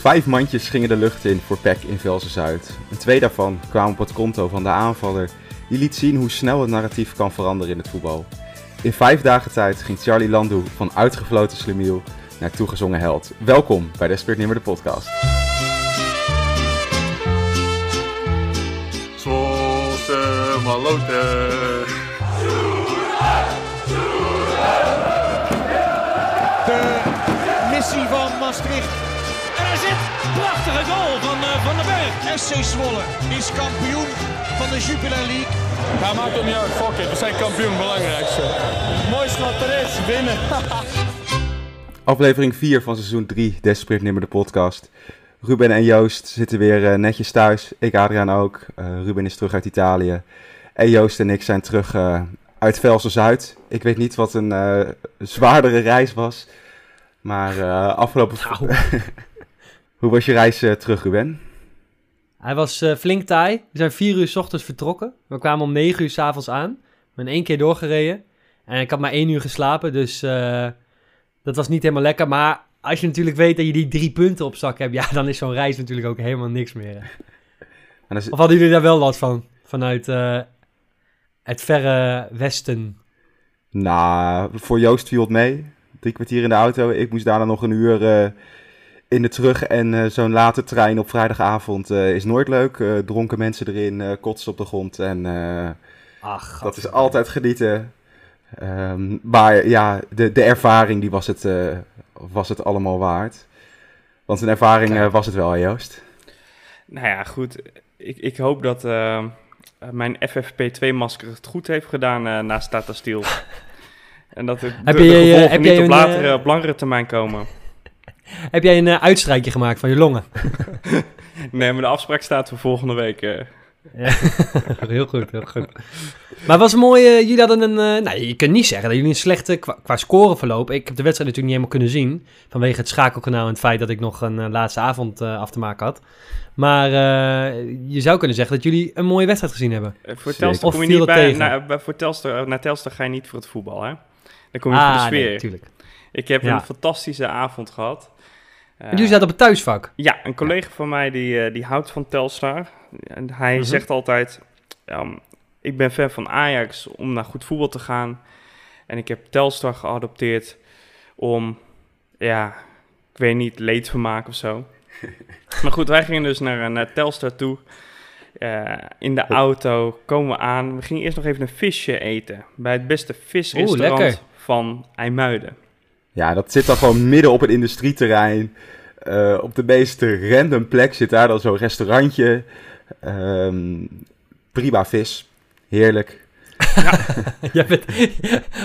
Vijf mandjes gingen de lucht in voor PEC in Velsen-Zuid. En twee daarvan kwamen op het konto van de aanvaller. Die liet zien hoe snel het narratief kan veranderen in het voetbal. In vijf dagen tijd ging Charlie Landoe van uitgefloten slimiel naar toegezongen held. Welkom bij Desperate Nimmer de podcast. Maloten. Prachtige goal van uh, Van den Berg. SC Zwolle is kampioen van de Jupiler League. Ja, maakt ook niet uit. Fuck it. We zijn kampioen. Belangrijkste. Het mooiste wat er is. Winnen. Aflevering 4 van seizoen 3 Desperate Nimmer de podcast. Ruben en Joost zitten weer uh, netjes thuis. Ik, Adriaan ook. Uh, Ruben is terug uit Italië. En Joost en ik zijn terug uh, uit Velsen-Zuid. Ik weet niet wat een zwaardere reis was. Maar afgelopen... Nou. Hoe was je reis terug, Ruben? Hij was flink taai. We zijn vier uur s ochtends vertrokken. We kwamen om negen uur s avonds aan. We hebben één keer doorgereden. En ik had maar één uur geslapen, dus dat was niet helemaal lekker. Maar als je natuurlijk weet dat je die drie punten op zak hebt, ja, dan is zo'n reis natuurlijk ook helemaal niks meer. Is... Of hadden jullie daar wel last van? Vanuit het verre westen? Nou, voor Joost viel het mee. Drie kwartier in de auto. Ik moest daarna nog een uur in de terug. En uh, zo'n late trein op vrijdagavond is nooit leuk. dronken mensen erin, kotsen op de grond. En Ach, dat is altijd genieten. Um, maar ja, de, de ervaring die was, het, uh, was het allemaal waard. Want een ervaring uh, was het wel, Joost. Nou ja, goed. Ik, ik hoop dat uh, mijn FFP2-masker het goed heeft gedaan naast Tata Steel. en dat de, heb de, heb niet op latere, op langere termijn komen. Heb jij een uitstrijkje gemaakt van je longen? nee, maar de afspraak staat voor volgende week. Ja, heel goed, heel goed. Maar het was mooi, uh, jullie hadden een... Uh, nou, je kunt niet zeggen dat jullie een slechte qua, qua scoreverloop... Ik heb de wedstrijd natuurlijk niet helemaal kunnen zien... vanwege het schakelkanaal en het feit dat ik nog een uh, laatste avond af te maken had. Maar je zou kunnen zeggen dat jullie een mooie wedstrijd gezien hebben. voor Telstar kom je niet bij... Naar, voor Telstar, naar Telstar ga je niet voor het voetbal, hè? Dan kom je ah, voor de sfeer. Nee, tuurlijk. Ik heb ja. een fantastische avond gehad. Uh, jullie zaten op het thuisvak? Ja, een collega van mij die, uh, die houdt van Telstar. En hij -huh. zegt altijd, um, ik ben fan van Ajax om naar goed voetbal te gaan. En ik heb Telstar geadopteerd om, ja, ik weet niet, leedvermaak of zo. maar goed, wij gingen dus naar, naar Telstar toe. in de auto komen we aan. We gingen eerst nog even een visje eten bij het beste visrestaurant Oeh, van IJmuiden. Ja, dat zit dan gewoon midden op het industrieterrein. Uh, op de meest random plek zit daar dan zo'n restaurantje. Um, prima vis. Heerlijk. Ja. bent,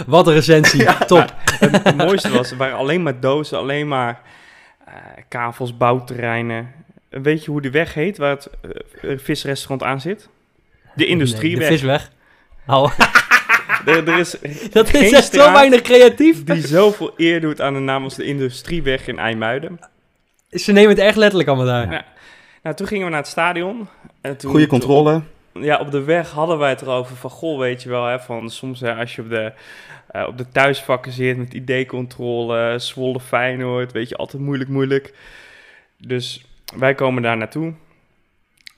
wat een recensie. Ja, Top. Het, het, mooiste was, er waren alleen maar dozen, alleen maar uh, kavels, bouwterreinen. Weet je hoe de weg heet waar het uh, visrestaurant aan zit? De industrieweg. Nee, de visweg. Oh. Er, er, is dat is echt zo weinig creatief. Die zoveel eer doet aan de naam als de Industrieweg in IJmuiden. Ze nemen het echt letterlijk allemaal daar. Ja. Nou, toen gingen we naar het stadion. En toen, Goede controle. Op, ja, op de weg hadden wij het erover van, goh, weet je wel, hè, van soms hè, als je op de, uh, op de thuisvakken zit met ID-controle, Zwolle Feyenoord, weet je, altijd moeilijk, moeilijk. Dus wij komen daar naartoe.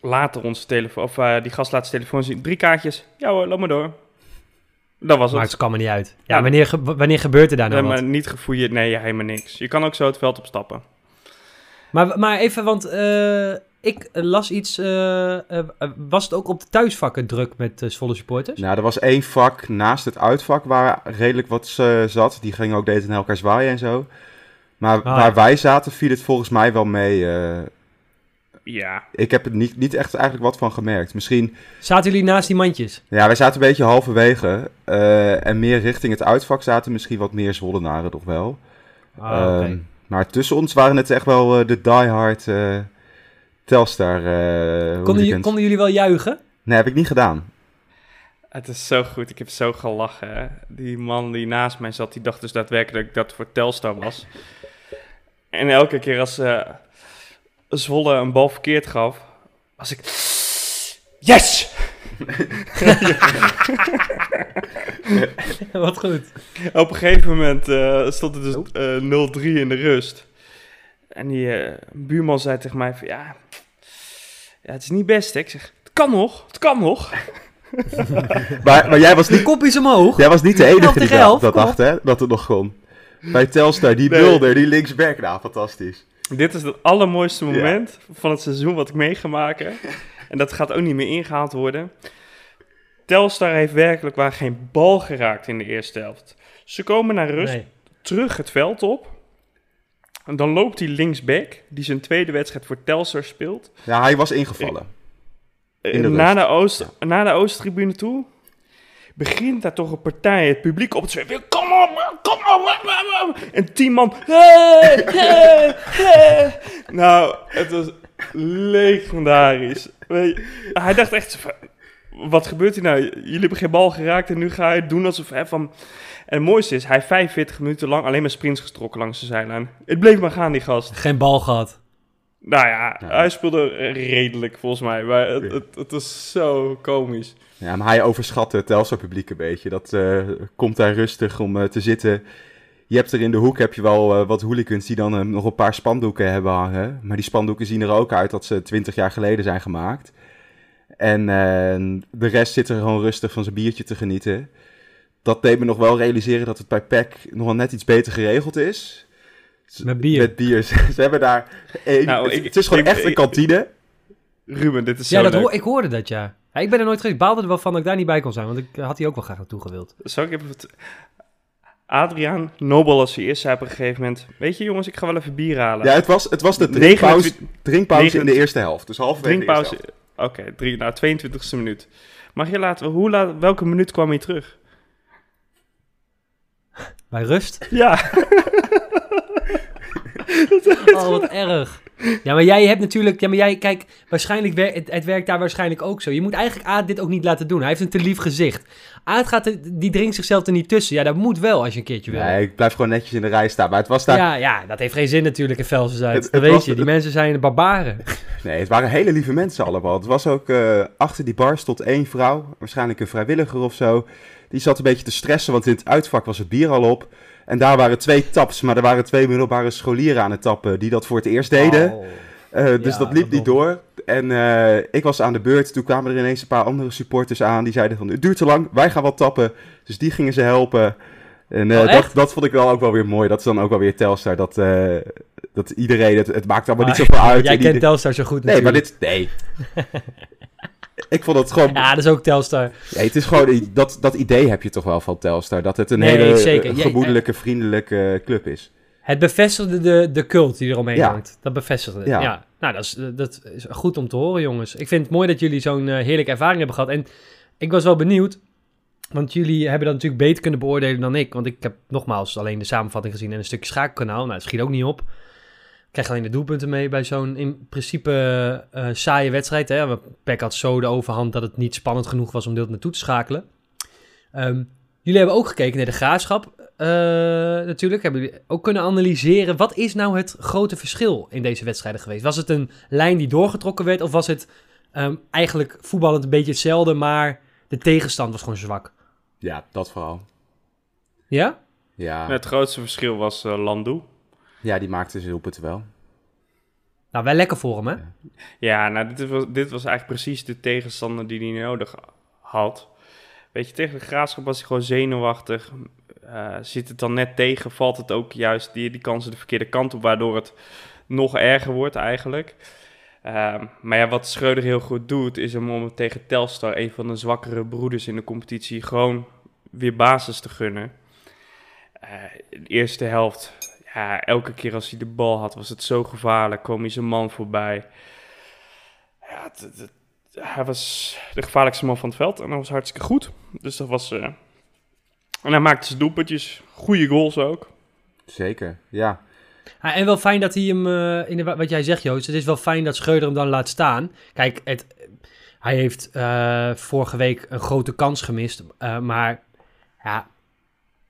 Later onze telefoon, of uh, die gast laat zijn telefoon zien. Drie kaartjes. Ja hoor, loop maar door. Dat was het. Maar het kan me niet uit. Ja, ja. Wanneer, ge wanneer gebeurt er daar nou nee, wat? Maar niet gefouilleerd, nee, helemaal niks. Je kan ook zo het veld opstappen. Maar, maar even, want uh, ik las iets. Uh, uh, was het ook op de thuisvakken druk met Zwolle supporters? Nou, er was één vak naast het uitvak waar redelijk wat zat. Die gingen ook deden naar elkaar zwaaien en zo. Maar ah, waar ja. wij zaten viel het volgens mij wel mee. Ja. Ik heb er niet, niet echt eigenlijk wat van gemerkt. Misschien... Zaten jullie naast die mandjes? Ja, wij zaten een beetje halverwege. en meer richting het uitvak zaten misschien wat meer Zwollenaren toch wel. Ah. Okay. Um, maar tussen ons waren het echt wel uh, de diehard uh, Telstar uh, konden, konden jullie wel juichen? Nee, heb ik niet gedaan. Het is zo goed. Ik heb zo gelachen. Hè? Die man die naast mij zat, die dacht dus daadwerkelijk dat ik dat voor Telstar was. En elke keer als uh, Zwolle een bal verkeerd gaf, was ik... Yes! Wat goed. Op een gegeven moment uh, stond het dus uh, 0-3 in de rust. En die eh, buurman zei tegen mij van, ja, ja, het is niet best. Hè? Ik zeg, het kan nog, het kan nog. Maar, maar jij, was niet, Kopjes omhoog. jij was niet de enige die dat, dacht, hè? Dat het nog kon. Bij Telstar, die Nee. Mulder, die linksback. Nou, fantastisch. Dit is het allermooiste Ja. moment van het seizoen wat ik mee ga maken. En dat gaat ook niet meer ingehaald worden. Telstar heeft werkelijk waar geen bal geraakt in de eerste helft. Ze komen naar rust, Nee. terug het veld op. En dan loopt die linksback, die zijn tweede wedstrijd voor Telstar speelt. Ja, hij was ingevallen. In de Eh, naar, de Oost, naar de Oosttribune toe. Begint daar toch een partij, het publiek op te zweven. Kom op, kom op. En tien man. Hey, hey, hey. Nou, het was legendarisch. Weet je, hij dacht echt, wat gebeurt hier nou? Jullie hebben geen bal geraakt en nu ga je het doen alsof hè, van... En het mooiste is, hij heeft 45 minuten lang alleen maar sprints gestrokken langs de zijlijn. Het bleef maar gaan, die gast. Geen bal gehad. Nou ja, Ja. hij speelde redelijk volgens mij. Maar het, het, het was zo komisch. Ja, maar hij overschat het Telstar publiek een beetje. Dat eh, komt daar rustig om eh, te zitten. Je hebt er in de hoek heb je wel eh, wat hooligans die dan eh, nog een paar spandoeken hebben hangen. Maar die spandoeken zien er ook uit dat ze 20 jaar geleden zijn gemaakt. En eh, de rest zit er gewoon rustig van zijn biertje te genieten. Dat deed me nog wel realiseren dat het bij PEC nog wel net iets beter geregeld is. Met bier. Met bier. Ze hebben daar... één- Nou, het, ik- het is gewoon ik- echt een kantine. Ruben, dit is zo Ja, dat leuk. hoor, ik hoorde dat, ja. ja. Ik ben er nooit geweest. Ik baalde er wel van dat ik daar niet bij kon zijn. Want ik had hier ook wel graag naartoe gewild. Zal ik even... Adriaan, Nobel als hij eerst zei op een gegeven moment... Weet je jongens, ik ga wel even bier halen. Ja, het was, het was de drinkpauze, 29 drinkpauze in de 29 eerste helft. Dus halverwege drinkpauze. Oké, drie- nou, 22e minuut. Mag je laten... Hoe laat, welke minuut kwam hij terug? Bij rust. Ja, Oh, wat erg. Ja, maar jij hebt natuurlijk... Ja, maar jij... Kijk, waarschijnlijk... wer- het, het werkt daar waarschijnlijk ook zo. Je moet eigenlijk Aad dit ook niet laten doen. Hij heeft een te lief gezicht. Aad gaat... Die drinkt zichzelf er niet tussen. Ja, dat moet wel als je een keertje wil. Nee, ik blijf gewoon netjes in de rij staan. Maar het was daar... Ja, ja, dat heeft geen zin natuurlijk in Velsen Dat weet was- je. Die het- mensen zijn barbaren. Nee, het waren hele lieve mensen allemaal. Het was ook... eh, achter die bar stond één vrouw. Waarschijnlijk een vrijwilliger of zo. Die zat een beetje te stressen, want in het uitvak was het bier al op. En daar waren twee taps, maar er waren twee middelbare scholieren aan het tappen... die dat voor het eerst deden. Oh. Eh, dus Ja, dat liep niet door. En eh, ik was aan de beurt. Toen kwamen er ineens een paar andere supporters aan. Die zeiden van, het duurt te lang, wij gaan wat tappen. Dus die gingen ze helpen. En eh, Oh, dat, dat vond ik wel ook wel weer mooi. Dat is dan ook wel weer Telstar. Dat, dat iedereen, het, het maakt allemaal niet Maar zoveel uit. Jij En kent ieder- Telstar zo goed Nee, maar dit... Nee. ik vond het gewoon... Ja, dat is ook Telstar. Nee, het is gewoon... Dat, dat idee heb je toch wel van Telstar. Dat het een Nee, hele zeker. eh, gemoedelijke, vriendelijke club is. Het bevestigde de, de cult die eromheen Ja. hangt. Dat bevestigde het. Ja. Ja. Nou, dat is, dat is goed om te horen, jongens. Ik vind het mooi dat jullie zo'n eh, heerlijke ervaring hebben gehad. En ik was wel benieuwd, want jullie hebben dat natuurlijk beter kunnen beoordelen dan ik. Want ik heb nogmaals alleen de samenvatting gezien en een stukje schakelkanaal. Nou, dat schiet ook niet op. Ik krijg alleen de doelpunten mee bij zo'n in principe eh, saaie wedstrijd. Hè? Peck had zo de overhand dat het niet spannend genoeg was om deel naartoe te schakelen. Ehm, jullie hebben ook gekeken naar de graafschap. eh, natuurlijk hebben jullie ook kunnen analyseren. Wat is nou het grote verschil in deze wedstrijden geweest? Was het een lijn die doorgetrokken werd? Of was het ehm, eigenlijk voetballend een beetje hetzelfde, maar de tegenstand was gewoon zwak? Ja, dat vooral. Ja? Ja, het grootste verschil was eh Landu. Ja die maakte zijn doelpunten wel. Nou, wel lekker voor hem, hè? Ja, nou, dit was, dit was eigenlijk precies de tegenstander die hij nodig had. Weet je, tegen de graafschap was hij gewoon zenuwachtig. Eh, zit het dan net tegen, valt het ook juist die, die kansen de verkeerde kant op, waardoor het nog erger wordt eigenlijk. Ehm, maar ja, wat Schreuder heel goed doet, is hem om tegen Telstar, een van de zwakkere broeders in de competitie, gewoon weer basis te gunnen. Eh, de eerste helft, ja, elke keer als hij de bal had, was het zo gevaarlijk. Kwam hij zijn man voorbij. Ja, het- het- het- hij was de gevaarlijkste man van het veld en dat was hartstikke goed. Dus dat was... eh, En hij maakte zijn doelpuntjes, goede goals ook. Zeker, ja. Ah, en wel fijn dat hij hem, eh, in de, wat jij zegt Joost, het is wel fijn dat Schreuder hem dan laat staan. Kijk, het, hij heeft eh, vorige week een grote kans gemist, eh, maar ja,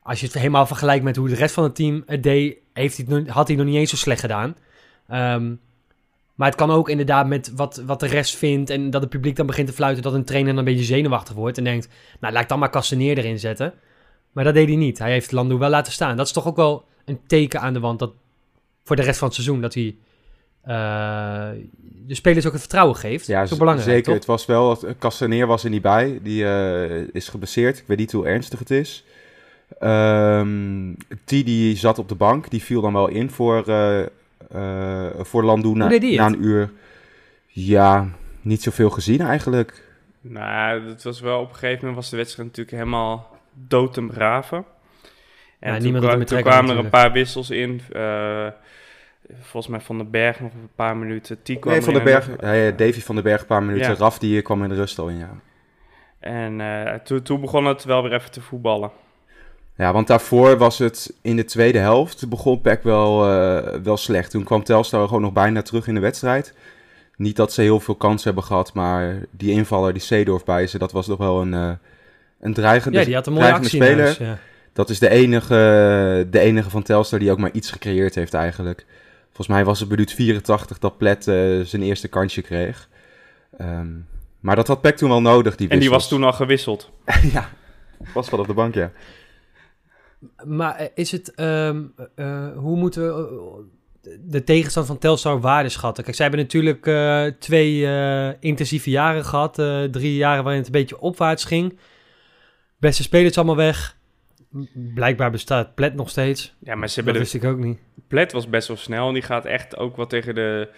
als je het helemaal vergelijkt met hoe de rest van het team het deed, heeft hij nog- had hij nog niet eens zo slecht gedaan. Ehm, maar het kan ook inderdaad met wat, wat de rest vindt en dat het publiek dan begint te fluiten, dat een trainer dan een beetje zenuwachtig wordt en denkt, nou laat ik dan maar Castaneer erin zetten. Maar dat deed hij niet. Hij heeft Landu wel laten staan. Dat is toch ook wel een teken aan de wand dat voor de rest van het seizoen. Dat hij eh, de spelers ook het vertrouwen geeft. Ja, belangrijk, zeker. toch? Het was wel, Castaneer was er niet bij. Die eh, is geblesseerd. Ik weet niet hoe ernstig het is. Ehm Tidi zat op de bank. Die viel dan wel in voor, eh eh voor Landoe na, die na een uur. Ja, niet zoveel gezien eigenlijk. Nou, dat was wel op een gegeven moment was de wedstrijd natuurlijk helemaal dood en braven. En Ja, toen, er kwamen er een paar wissels in. eh, volgens mij Van den Berg nog een paar minuten. T kwam Nee, Van den. Berg, Davy van den Berg een paar minuten. Ja. Raf die kwam in de rust al in, ja. En eh, toen, toen begon het wel weer even te voetballen. Ja, want daarvoor was het in de tweede helft. Begon Peck wel, eh, wel slecht. Toen kwam Telstar gewoon nog bijna terug in de wedstrijd. Niet dat ze heel veel kansen hebben gehad, maar die invaller, die Seedorf bij ze, dat was toch wel een, eh, een dreigende, Ja, die had een mooie actie speler. huis, ja. Dat is de enige, de enige van Telstar die ook maar iets gecreëerd heeft eigenlijk. Volgens mij was het minuut 84 dat Plet eh, zijn eerste kansje kreeg. Ehm, maar dat had Peck toen wel nodig, die En die was toen al gewisseld. ja, was wel op de bank, ja. Maar eh, is het, ehm, eh, hoe moeten we eh, de tegenstand van Telstar waarde schatten? Kijk, zij hebben natuurlijk twee intensieve jaren gehad. eh, drie jaren waarin het een beetje opwaarts ging. Beste spelers allemaal weg. Blijkbaar bestaat Plet nog steeds. Ja, maar ze Dat de wist ik ook niet. Plet was best wel snel. En die gaat echt ook wat tegen de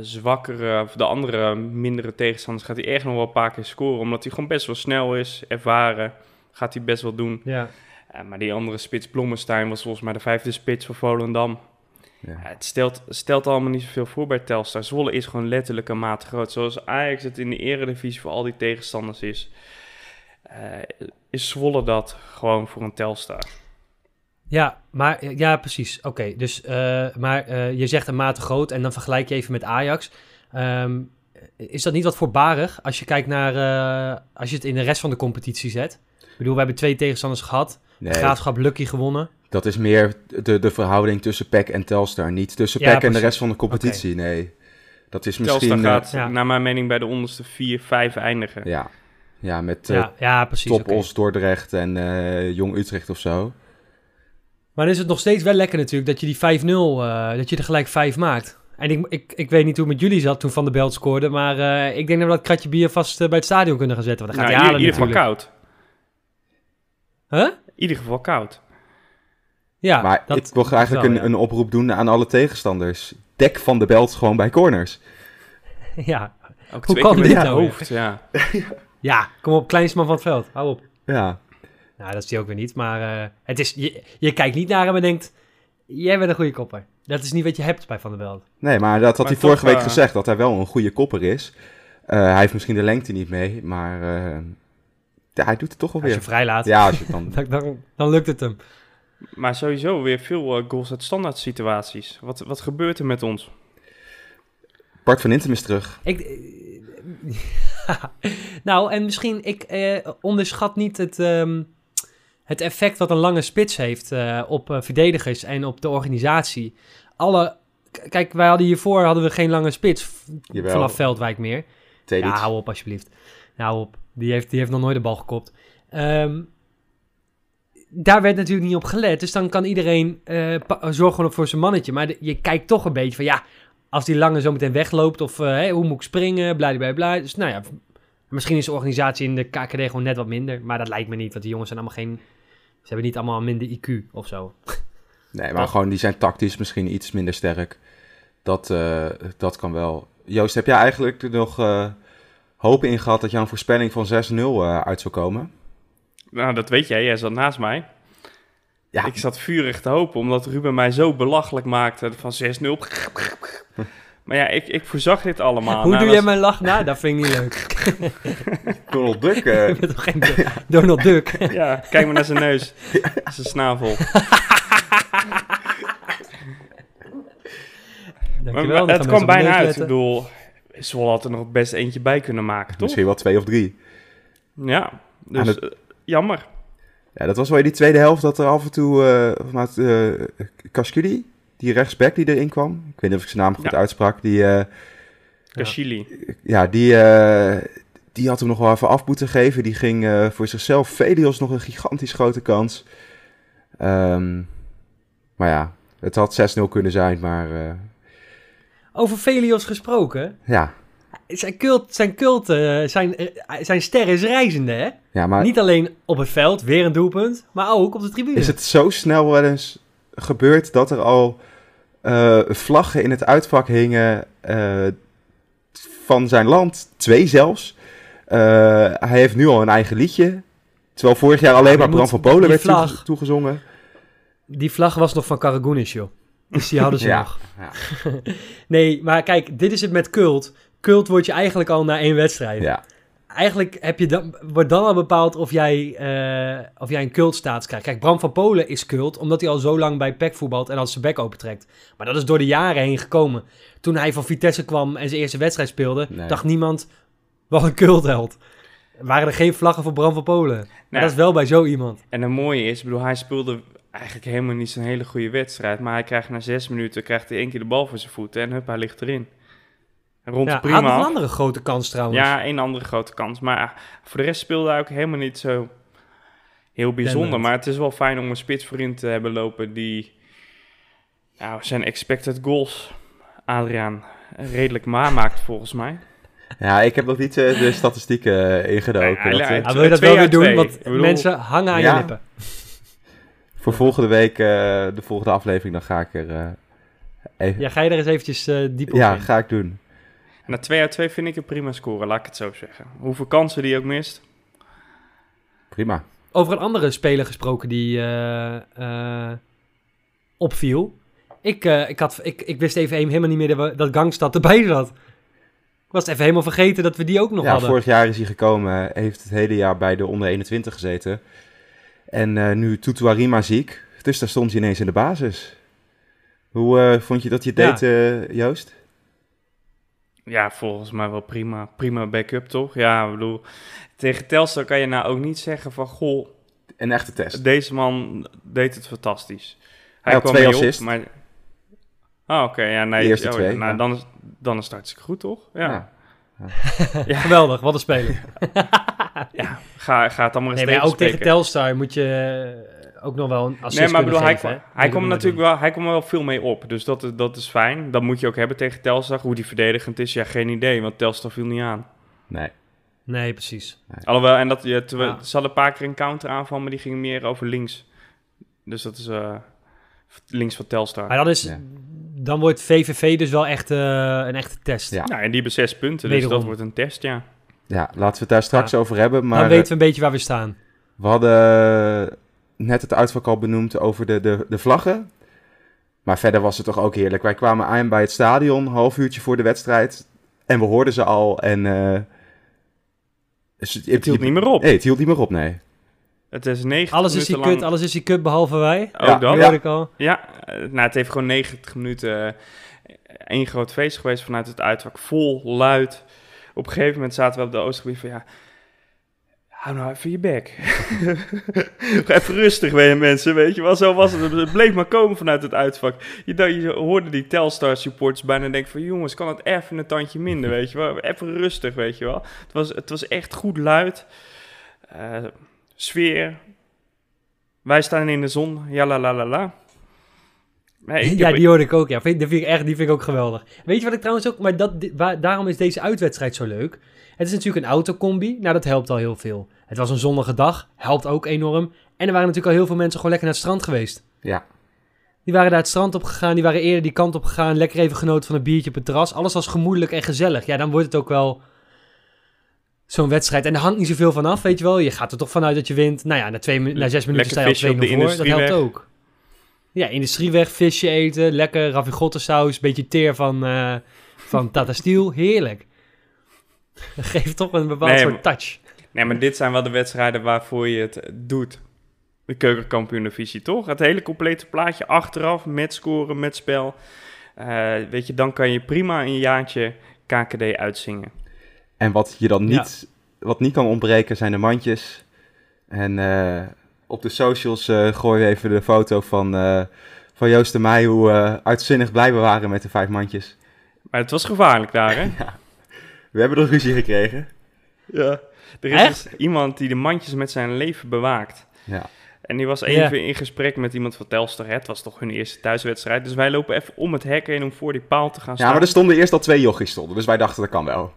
zwakkere, of de andere mindere tegenstanders, gaat hij echt nog wel een paar keer scoren. Omdat hij gewoon best wel snel is, ervaren. Gaat hij best wel doen. Ja. Eh, maar die andere spits, Blommestein, was volgens mij de vijfde spits voor Volendam. Ja. Ja, het stelt, stelt allemaal niet zoveel voor bij Telstar. Zwolle is gewoon letterlijk een maat groot. Zoals Ajax het in de eredivisie voor al die tegenstanders is. eh, is Zwolle dat gewoon voor een Telstar. Ja, maar ja, precies. Oké, dus eh, maar eh, je zegt een mate groot en dan vergelijk je even met Ajax. Ehm, is dat niet wat voorbarig als je kijkt naar eh, als je het in de rest van de competitie zet? Ik bedoel, we hebben twee tegenstanders gehad. Nee, Graafschap Lucky gewonnen. dat is meer de, de verhouding tussen Peck en Telstar. Niet tussen Ja, Peck en de rest van de competitie, nee. Dat is misschien... Telstar eh, gaat, ja. naar mijn mening, bij de onderste vier, vijf eindigen. ja. ja, met eh Ja, ja, precies. Top. Os Dordrecht en eh, Jong Utrecht of zo. Maar dan is het nog steeds wel lekker natuurlijk dat je die 5-0, eh, dat je er gelijk 5 maakt. En ik, ik, ik weet niet hoe het met jullie zat toen Van der Belt scoorde, maar eh, ik denk dat we dat kratje bier vast eh, bij het stadion kunnen gaan zetten. Want dan gaat Nou, hij halen ieder natuurlijk. koud. Huh? In ieder geval koud. Ja, maar dat ik wil eigenlijk wel, een, ja. een oproep doen aan alle tegenstanders. Dek van de belt gewoon bij corners. ja. Ook Hoe twee kan keer dit het nou hoofd, ja. ja, kom op, kleinsman van het veld. Hou op. Ja, Nou, dat is hij ook weer niet. Maar eh, het is, je, je kijkt niet naar hem en denkt... Jij bent een goede kopper. Dat is niet wat je hebt bij Van der Belt. nee, maar dat had Maar hij toch, vorige week eh, gezegd, dat hij wel een goede kopper is. Eh, hij heeft misschien de lengte niet mee, maar eh, ja, hij doet het toch wel Als je weer. vrijlaat, Ja, als je het dan... dan, dan, dan lukt het hem. Maar sowieso weer veel eh, goals uit standaard situaties. Wat, wat gebeurt er met ons? Bart van Intem is terug. Ik, eh, nou, en misschien, ik eh, onderschat niet het, ehm, het effect wat een lange spits heeft eh, op eh, verdedigers en op de organisatie. Alle, kijk, wij hadden hiervoor hadden we geen lange spits Jawel. vanaf Veldwijk meer. Tedic. Ja, hou op alsjeblieft. Nou, op. Die heeft, die heeft nog nooit de bal gekopt. Ehm, daar werd natuurlijk niet op gelet. Dus dan kan iedereen pa- zorgen voor zijn mannetje. Maar je kijkt toch een beetje van ja, als die lange zo meteen wegloopt of eh, hoe moet ik springen, bla Dus nou ja, misschien is de organisatie in de KKD gewoon net wat minder. Maar dat lijkt me niet, want die jongens zijn allemaal geen... Ze hebben niet allemaal minder IQ of zo. Nee, maar gewoon die zijn tactisch misschien iets minder sterk. Dat, eh, dat kan wel. Joost, heb jij eigenlijk nog hoop in gehad dat jouw voorspelling van 6-0 eh, uit zou komen? Nou, dat weet jij. Jij zat naast mij. Ja, Ik zat vurig te hopen, omdat Ruben mij zo belachelijk maakte van 6-0. maar ja, ik, ik voorzag dit allemaal. hoe Nou, doe dat- jij mijn lach na? Dat vind ik niet leuk. Donald Duck. eh, Je bent toch geen Do- Donald Duck? Ja, kijk maar naar zijn neus. zijn snavel. Dankjewel. Maar, het kwam bijna uit. Ik bedoel, Zwolle had er nog best eentje bij kunnen maken, toch? misschien wel twee of drie. Ja, dus het- eh, jammer. Ja, dat was wel in die tweede helft dat er af en toe... eh Kashkudi, die rechtsback die erin kwam. Ik weet niet of ik zijn naam goed Ja. uitsprak. Die, Kashili. ja, die, die had hem nog wel even af moeten geven. Die ging voor zichzelf. Velios nog een gigantisch grote kans. Ehm, maar ja, Het had 6-0 kunnen zijn, maar Over Velios gesproken. ja. Zijn cult, zijn, cult eh, zijn, eh, zijn ster is reizende, hè? ja maar Niet alleen op het veld, weer een doelpunt, maar ook op de tribune. is het zo snel wel eens gebeurd dat er al eh, vlaggen in het uitvak hingen van zijn land? Twee zelfs. Hij heeft nu al een eigen liedje. Terwijl vorig jaar alleen maar Bram van Polen werd vlag- toegezongen. Die vlag was nog van Karagounis, joh. Dus die hadden ze Ja. nog. Ja. Nee, maar kijk, dit is het met cult. Cult word je eigenlijk al na één wedstrijd. Ja. Eigenlijk heb je dan, wordt dan al bepaald of jij, eh, of jij een cultstatus krijgt. Kijk, Bram van Polen is cult, omdat hij al zo lang bij PEC voetbalt en als zijn bek opentrekt. Maar dat is door de jaren heen gekomen. Toen hij van Vitesse kwam en zijn eerste wedstrijd speelde, Nee. dacht niemand, wat een cultheld. Waren er geen vlaggen voor Bram van Polen. Maar Nou, dat is wel bij zo iemand. En het mooie is, ik bedoel, hij speelde eigenlijk helemaal niet zo'n hele goede wedstrijd. Maar hij krijgt na zes minuten krijgt hij één keer de bal voor zijn voeten en hup, hij ligt erin. Rond Ja, prima had een andere grote kans trouwens. Ja, één andere grote kans. Maar ah, voor de rest speelde hij ook helemaal niet zo heel bijzonder. Maar het is wel fijn om een spits voorin te hebben lopen die nou, zijn expected goals, Adriaan, redelijk maakt volgens mij. ja, ik heb nog niet eh, de statistieken eh, ingedoken. Nee, hij- Dat, eh, Ja, wil je dat wel weer doen? twee. Want bedoel- mensen hangen aan Ja. je lippen. Voor volgende week, eh, de volgende aflevering, dan ga ik er eh, even... Ja, ga je er eens eventjes eh diep op Ja, in. ga ik doen. Na 2 uit 2 vind ik een prima score, laat ik het zo zeggen. Hoeveel kansen die ook mist. Prima. Over een andere speler gesproken die eh, eh, opviel. Ik, eh, ik, had, ik, ik wist even helemaal niet meer dat, we- dat Gangstad erbij zat. Ik was even helemaal vergeten dat we die ook nog ja, hadden. vorig jaar is hij gekomen, heeft het hele jaar bij de onder 21 gezeten. En eh, nu Tutuarima ziek, dus daar stond hij ineens in de basis. Hoe eh, vond je dat je het Ja. deed, eh, Joost? Ja, volgens mij wel prima. Prima backup, toch? Ja, ik bedoel, tegen Telstar kan je nou ook niet zeggen van... Goh, Een echte test. deze man deed het fantastisch. Hij had kwam twee assists. maar... Oh, oké. ja, nee. De eerste oh, ja, nou, ja. dan, is, dan is het hartstikke goed, toch? Ja. Ja. Geweldig, wat een speler. Ga, ga het allemaal eens Nee, maar ook tegen. Telstar moet je eh, ook nog wel een assist Nee, maar bedoel, hij, geven, komt natuurlijk wel, hij komt wel veel mee op. Dus dat, is- dat is fijn. Dat moet je ook hebben tegen Telstar. Hoe die verdedigend is, ja, geen idee. Want Telstar viel niet aan. Nee. Nee, precies. Alhoewel, en dat, je, Ja. ze hadden een paar keer een counteraanval, maar die ging meer over links. Dus dat is eh, links van Telstar. Maar dan, is, Ja. dan wordt VVV dus wel echt eh, een echte test. Ja. Nou, en die hebben zes punten, dus Wederom. dat wordt een test, ja. Ja, laten we het daar straks Ja. over hebben. Maar dan weten we een beetje waar we staan. we hadden net het uitvak al benoemd over de, de, de vlaggen. Maar verder was het toch ook heerlijk. Wij kwamen aan bij het stadion, een half uurtje voor de wedstrijd. En we hoorden ze al en... eh, het, Het hield niet meer op. Nee, het hield niet meer op, nee. Het is 90 Alles is die kut, alles is die kut behalve wij. Ook Ja, dat. Ja. hoorde ik al. Ja, eh, nou, het heeft gewoon 90 minuten eh, één groot feest geweest vanuit het uitvak. Vol, luid. Op een gegeven moment zaten we op de Oostergebied van ja... Hou nou even je bek. even rustig weer mensen, weet je wel. Zo was het. Het bleef maar komen vanuit het uitvak. Je, je hoorde die Telstar supporters bijna denken van... Jongens, kan het even een tandje minder, weet je wel. Even rustig, weet je wel. Het was, het was echt goed luid. Eh, sfeer. Wij staan in de zon. Ja, la, la, la, la. Ja, die hoorde ik ook. Ja. Vind, die, vind ik echt, die vind ik ook geweldig. Weet je wat ik trouwens ook... Maar dat, waar, daarom is deze uitwedstrijd zo leuk. Het is natuurlijk een autocombi. Nou, dat helpt al heel veel. Het was een zonnige dag. Helpt ook enorm. En er waren natuurlijk al heel veel mensen gewoon lekker naar het strand geweest. Ja, Die waren daar het strand op gegaan. Die waren eerder die kant op gegaan. Lekker even genoten van een biertje op het terras. Alles was gemoedelijk en gezellig. Ja, dan wordt het ook wel zo'n wedstrijd. En er hangt niet zoveel van af, weet je wel. Je gaat er toch vanuit dat je wint. Nou ja, na, twee, na zes minuten sta je al visje op 2-0 de voor. Dat helpt ook. Ja, industrieweg, visje eten. Lekker ravigotte beetje teer van, eh van Tata Steel. Heerlijk. Dat geeft toch een bepaald Nee, soort touch. Nee, maar dit zijn wel de wedstrijden waarvoor je het doet. De keukenkampioen-divisie, toch? Het hele complete plaatje achteraf, met scoren, met spel. Eh, weet je, dan kan je prima een jaartje KKD uitzingen. en wat je dan Ja. niet, wat niet kan ontbreken zijn de mandjes. En eh, op de socials eh gooien we even de foto van, eh, van Joost en mij... hoe eh, uitzinnig blij we waren met de vijf mandjes. Maar het was gevaarlijk daar, hè? We hebben er ruzie gekregen. Ja. Er is Echt? dus iemand die de mandjes met zijn leven bewaakt. Ja. En die was even in gesprek met iemand van Telstar. Het was toch hun eerste thuiswedstrijd. Dus wij lopen even om het hek heen om voor die paal te gaan staan. Ja, maar er stonden eerst al twee jochies stonden. Dus wij dachten, dat kan wel.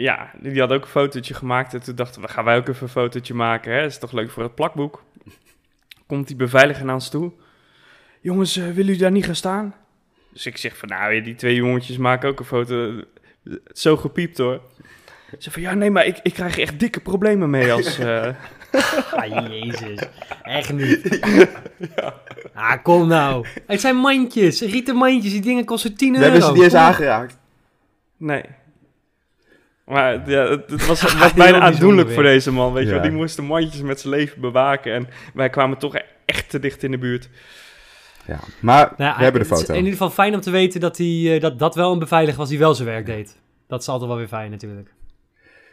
Ja, die had ook een fotootje gemaakt. En toen dachten we, gaan wij ook even een fotootje maken. Hè? Dat is toch leuk voor het plakboek. Komt die beveiliger naar ons toe. Jongens, uh, willen jullie daar niet gaan staan? Dus ik zeg van, nou, die twee jongetjes maken ook een foto. Zo gepiept hoor. Ze van, ja, nee, maar ik, ik krijg echt dikke problemen mee als... Uh... ah, jezus. Echt niet. ja. Ah, kom nou. Het zijn mandjes. Rieten mandjes. Die dingen kosten 10 euro. We hebben ze die eens aangeraakt. Nee. Maar ja, het, was, was bijna aandoenlijk voor deze man, weet je wel. Die moesten mandjes met zijn leven bewaken. En wij kwamen toch echt te dicht in de buurt. Ja, maar nou we hebben de foto. in ieder geval fijn om te weten dat, hij, eh, dat dat wel een beveiliger was die wel zijn werk deed. Dat is altijd wel weer fijn natuurlijk.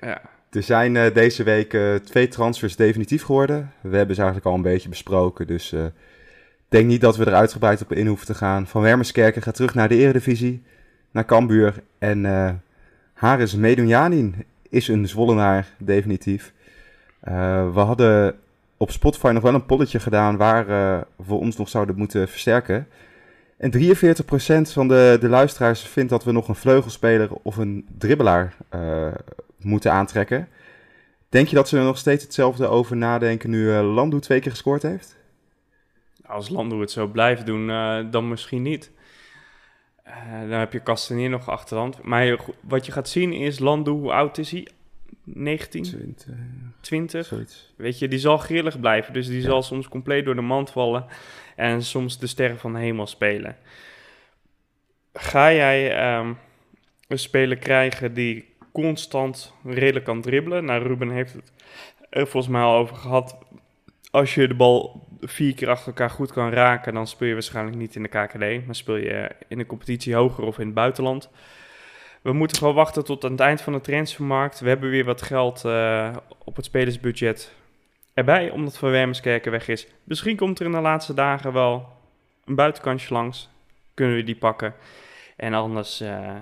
Ja. Er zijn uh, deze week uh, twee transfers definitief geworden. We hebben ze eigenlijk al een beetje besproken. Dus ik denk niet dat we er uitgebreid op in hoeven te gaan. Van Wermerskerken gaat terug naar de Eredivisie. Naar Cambuur. En Haris Medunjanin is een Zwollenaar, definitief. we hadden op Spotify nog wel een polletje gedaan waar we ons nog zouden moeten versterken. En 43% van de, de luisteraars vindt dat we nog een vleugelspeler of een dribbelaar uh, moeten aantrekken. Denk je dat ze er nog steeds hetzelfde over nadenken nu Landu twee keer gescoord heeft? Als Landu het zo blijft doen, dan misschien niet. Dan heb je Castanier nog achterhand. Maar wat je gaat zien is, Landu, hoe oud is hij? 19? 20. 20. Weet je, die zal grillig blijven. Dus die zal soms compleet door de mand vallen. En soms de sterren van de hemel spelen. Ga jij um, een speler krijgen die constant redelijk kan dribbelen? Nou, Ruben heeft het er volgens mij al over gehad. Als je de bal vier keer achter elkaar goed kan raken, dan speel je waarschijnlijk niet in de KKD. Maar speel je in de competitie hoger of in het buitenland. We moeten gewoon wachten tot aan het eind van de transfermarkt. We hebben weer wat geld uh, op het spelersbudget erbij, omdat Van Wermerskerken weg is. Misschien komt er in de laatste dagen wel een buitenkantje langs. Kunnen we die pakken. En anders uh,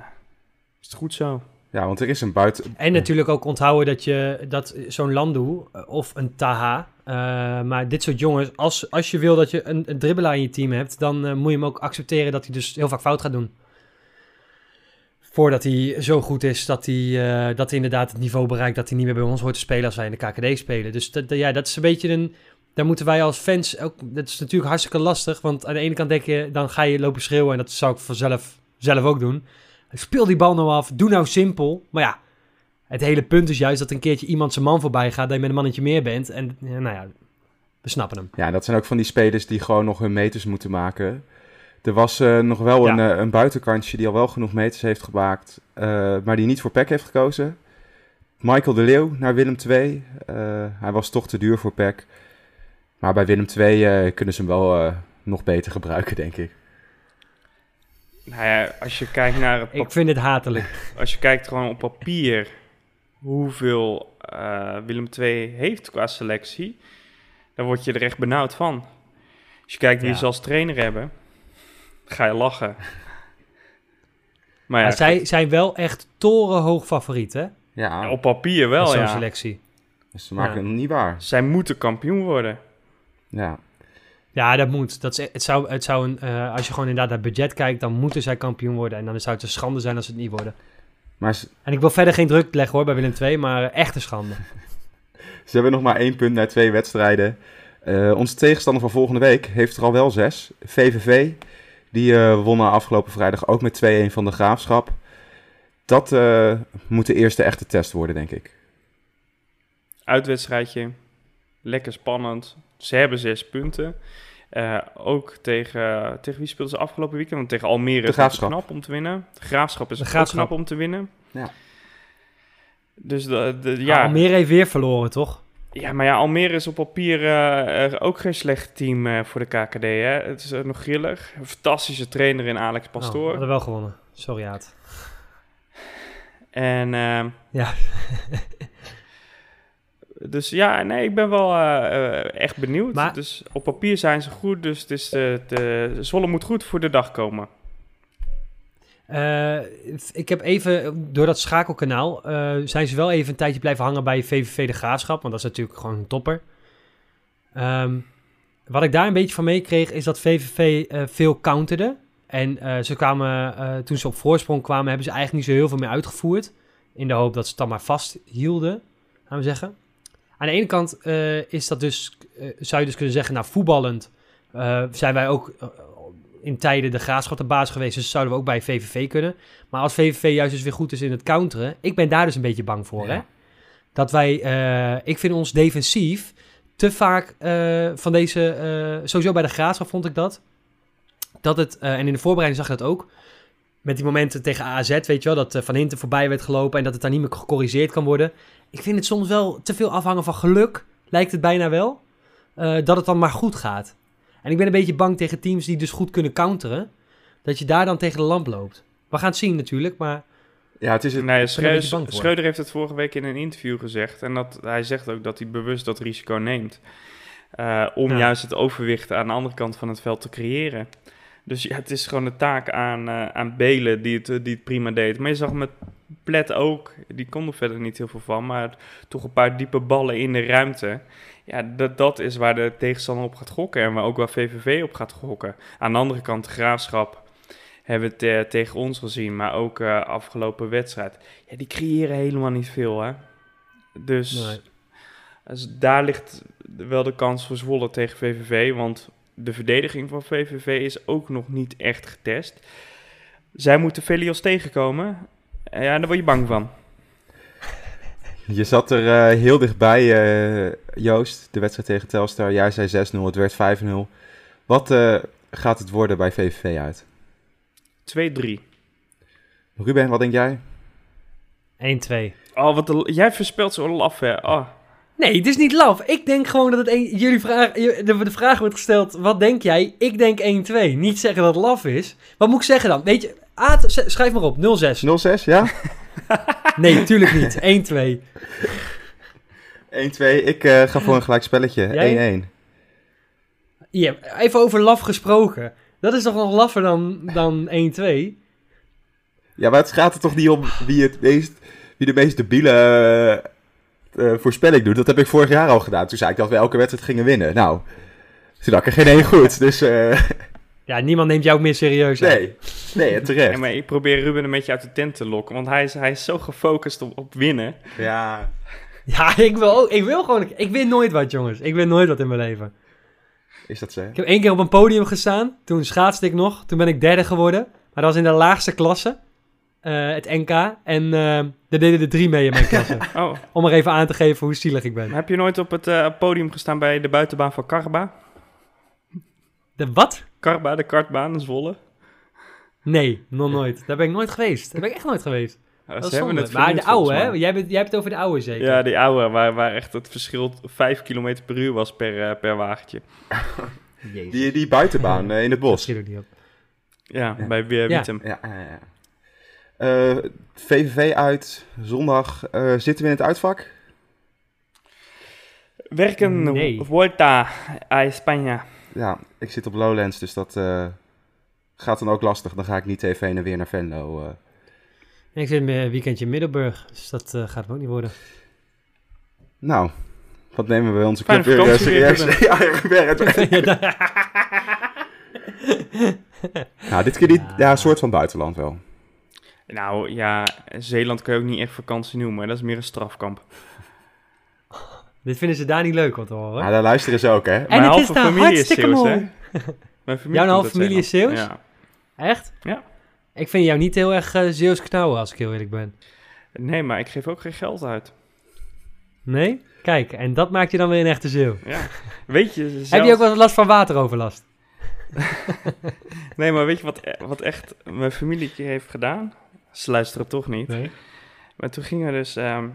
is het goed zo. Ja, want er is een buiten... En natuurlijk ook onthouden dat je dat zo'n Landu eh, of een Taha... Uh, maar dit soort jongens, als, als je wil dat je een, een dribbelaar in je team hebt... dan uh, moet je hem ook accepteren dat hij dus heel vaak fout gaat doen voordat hij zo goed is dat hij, dat inderdaad het niveau bereikt dat hij niet meer bij ons hoort te spelen als wij in de KKD spelen. Dus dat, ja, dat is een beetje een. Daar moeten wij als fans ook. Dat is natuurlijk hartstikke lastig. Want aan de ene kant denk je, dan ga je lopen schreeuwen. En dat zou ik vanzelf zelf ook doen. Speel die bal nou af. Doe nou simpel. Maar ja, het hele punt is juist dat een keertje iemand zijn man voorbij gaat. Dat je met een mannetje meer bent. En nou ja, we snappen hem. Ja, dat zijn ook van die spelers die gewoon nog hun meters moeten maken. Er was uh, nog wel een, uh, een buitenkantje die al wel genoeg meters heeft gemaakt, uh, maar die niet voor PEC heeft gekozen. Michael de Leeuw naar Willem II. hij was toch te duur voor PEC. Maar bij Willem II kunnen ze hem wel nog beter gebruiken, denk ik. Nou ja, als je kijkt naar... Het ik vind het hatelijk. Als je kijkt gewoon op papier hoeveel Willem II heeft qua selectie, dan word je er echt benauwd van. Als je kijkt wie ja. ze als trainer hebben ga je lachen. Maar ja, zij zijn wel echt torenhoog favoriet, hè? Ja. op papier wel, Zo'n ja. selectie. Dus ze maken het niet waar. Zij moeten kampioen worden. Ja. Ja, dat moet. Dat is, het zou, het zou een, uh, als je gewoon inderdaad naar budget kijkt, dan moeten zij kampioen worden. En dan zou het een schande zijn als ze het niet worden. Maar En ik wil verder geen druk leggen hoor bij Willem II, maar uh, echt een schande. ze hebben nog maar één punt na twee wedstrijden. Uh, onze tegenstander van volgende week heeft er al wel zes. VVV die uh, wonnen afgelopen vrijdag ook met 2-1 van de Graafschap. Dat uh, moet de eerste echte test worden, denk ik. Uitwedstrijdje. Lekker spannend. Ze hebben zes punten. Uh, ook tegen, tegen wie speelden ze afgelopen weekend? Want tegen Almere de is knap om te winnen. De Graafschap is de graafschap. knap om te winnen. Ja. Dus de, de, ja. Almere heeft weer verloren, toch? Ja, maar ja, Almere is op papier uh, ook geen slecht team uh, voor de KKD. Hè? Het is uh, nog grillig. Een fantastische trainer in Alex Pastoor. Oh, we hadden wel gewonnen. Sorry, Aad. En... ja. dus ja, nee, ik ben wel echt benieuwd. Maar... Dus op papier zijn ze goed. Dus het is de, de, Zwolle moet goed voor de dag komen. Uh, ik heb even, door dat schakelkanaal, uh, zijn ze wel even een tijdje blijven hangen bij VVV de Graafschap. Want dat is natuurlijk gewoon een topper. Um, wat ik daar een beetje van meekreeg is dat VVV eh, veel counterde. En eh, ze kwamen, eh, toen ze op voorsprong kwamen, hebben ze eigenlijk niet zo heel veel meer uitgevoerd. In de hoop dat ze het dan maar vasthielden, gaan we zeggen. Aan de ene kant eh, is dat dus, eh, zou je dus kunnen zeggen, nou voetballend eh, zijn wij ook in tijden de graafschap de baas geweest. Dus zouden we ook bij VVV kunnen. Maar als VVV juist dus weer goed is in het counteren, ik ben daar dus een beetje bang voor. Ja. Hè? Dat wij, ik vind ons defensief te vaak van deze, sowieso bij de graafschap vond ik dat. Dat het, en in de voorbereiding zag ik dat ook. Met die momenten tegen AZ, weet je wel, dat eh, Van Hinten voorbij werd gelopen en dat het daar niet meer gecorrigeerd kan worden. Ik vind het soms wel te veel afhangen van geluk, lijkt het bijna wel. eh, dat het dan maar goed gaat. En ik ben een beetje bang tegen teams die dus goed kunnen counteren. Dat je daar dan tegen de lamp loopt. We gaan het zien natuurlijk, maar Ja, het is het. Nee, een voor. Schreuder heeft het vorige week in een interview gezegd. En dat, hij zegt ook dat hij bewust dat risico neemt. eh, om Ja. juist het overwicht aan de andere kant van het veld te creëren. Dus ja, het is gewoon een taak aan, eh, aan Belen die het, eh, die het prima deed. Maar je zag met Plet ook, die kon er verder niet heel veel van. Maar toch een paar diepe ballen in de ruimte. Ja, dat, dat is waar de tegenstander op gaat gokken. En waar ook waar VVV op gaat gokken. Aan de andere kant, de Graafschap hebben we het tegen ons gezien. Maar ook eh, afgelopen wedstrijd. Ja, die creëren helemaal niet veel, hè. Dus, Nee. dus daar ligt wel de kans voor Zwolle tegen VVV. Want de verdediging van VVV is ook nog niet echt getest. Zij moeten Velios tegenkomen. En ja, daar word je bang van. Je zat er eh, heel dichtbij, eh, Joost, de wedstrijd tegen Telstar. Jij zei 6-0, het werd 5-0. Wat eh, gaat het worden bij VVV uit? 2-3. Ruben, wat denk jij? 1-2. Oh, wat de- jij verspelt zo laf, hè. Oh. Nee, het is niet laf. Ik denk gewoon dat het een, jullie vraag, de, vraag wordt gesteld, wat denk jij? Ik denk 1-2. Niet zeggen dat het laf is. Wat moet ik zeggen dan? Weet je, Aad, schrijf maar op, 0-6. 0-6, ja? Nee, tuurlijk niet. 1-2. 1-2. Ik eh, ga voor een gelijk spelletje. 1-1. Jij? Ja, even over laf gesproken. Dat is toch nog laffer dan, dan 1-2? Ja, maar het gaat er toch niet om wie, het meest, wie de meest debiele eh, eh, voorspelling doet. Dat heb ik vorig jaar al gedaan. Toen zei ik dat we elke wedstrijd gingen winnen. Nou, toen had ik er geen één goed. Dus eh, Ja, niemand neemt jou ook meer serieus. hè? nee, nee, Ja, terecht. maar ik probeer Ruben een beetje uit de tent te lokken. Want hij is, hij is zo gefocust op, op winnen. Ja, Ja, ik wil, ook, ik wil gewoon... Ik win nooit wat, jongens. Ik win nooit wat in mijn leven. is dat zo? Ik heb één keer op een podium gestaan. Toen schaatste ik nog. Toen ben ik derde geworden. Maar dat was in de laagste klasse. eh, het NK. En eh daar deden er drie mee in mijn klasse. Oh, om maar even aan te geven hoe zielig ik ben. maar heb je nooit op het eh, podium gestaan bij de buitenbaan van Karba? De wat? Karba, de kartbaan in Zwolle. Nee, nog nooit. Daar ben ik nooit geweest. Daar ben ik echt nooit geweest. Ja, Dat ze is hebben zonde. het Maar de oude, hè? Jij, bent, jij hebt het over de oude zeker? Ja, die oude, waar, waar echt het verschil 5 km per uur was per, eh, per wagentje. Jezus. Die, die buitenbaan eh, in het Dat bos. schiet ook niet op. Ja, Ja. bij uh, Ja. Wietem. Ja, ja, ja. Eh, VVV uit, zondag. eh, zitten we in het uitvak? Werken, Nee. Vuelta a España. Ja, ik zit op Lowlands, dus dat eh, gaat dan ook lastig. Dan ga ik niet even heen en weer naar Venlo. eh. En ik zit een weekendje in Middelburg. Dus dat eh, gaat ook niet worden. Nou, wat nemen we bij onze club weer serieus? ja, Ja, Nou, dit keer niet. Ja, een soort van buitenland wel. Nou ja, Zeeland kun je ook niet echt vakantie noemen. Dat is meer een strafkamp. Dit vinden ze daar niet leuk om te horen. Maar daar luisteren ze ook, hè? En Mijn het halve is daar familie is hartstikke Zeeuws, mooi. hè? Mijn familie Jouw halve familie is. Zeeuws? Ja. Echt? Ja. Ik vind jou niet heel erg uh, Zeeuws knauwen, als ik heel eerlijk ben. Nee, maar ik geef ook geen geld uit. Nee? Kijk, en dat maakt je dan weer een echte Zeeuw. Ja. Weet je, zelfs... Heb je ook wel last van wateroverlast? Nee, maar weet je wat, wat echt mijn familie heeft gedaan? Ze luisteren toch niet. Nee. Maar toen gingen we dus ehm,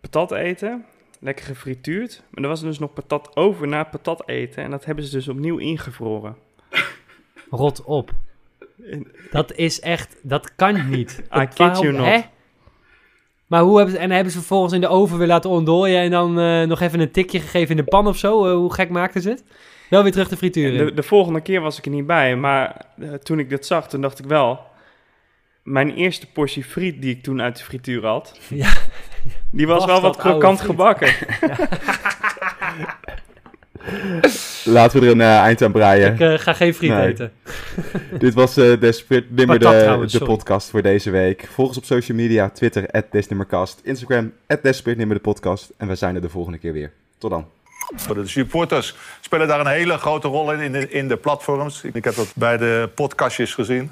patat eten. Lekker gefrituurd. Maar er was dus nog patat over na patat eten. En dat hebben ze dus opnieuw ingevroren. Rot op. Dat is echt, dat kan niet. I kid you not. Hè? Maar hoe hebben ze, en hebben ze vervolgens in de oven weer laten ontdooien en dan eh, nog even een tikje gegeven in de pan of zo? Eh, hoe gek maakten ze het? Wel weer terug de frituur. De, de volgende keer was ik er niet bij. Maar eh, toen ik dit zag, toen dacht ik wel... Mijn eerste portie friet die ik toen uit de frituur had... Ja. Die was, Was wel wat krokant gebakken. Laten we er een uh, eind aan breien. Ik uh, ga geen friet Nee. eten. Dit was uh, Desperate Nimmer, de, trouwens, de sorry. podcast voor deze week. Volg ons op social media, Twitter, Desnimmercast, Instagram, Desperate Nimmer de podcast. En we zijn er de volgende keer weer. Tot dan. De supporters spelen daar een hele grote rol in, in de, in de platforms. Ik heb dat bij de podcastjes gezien.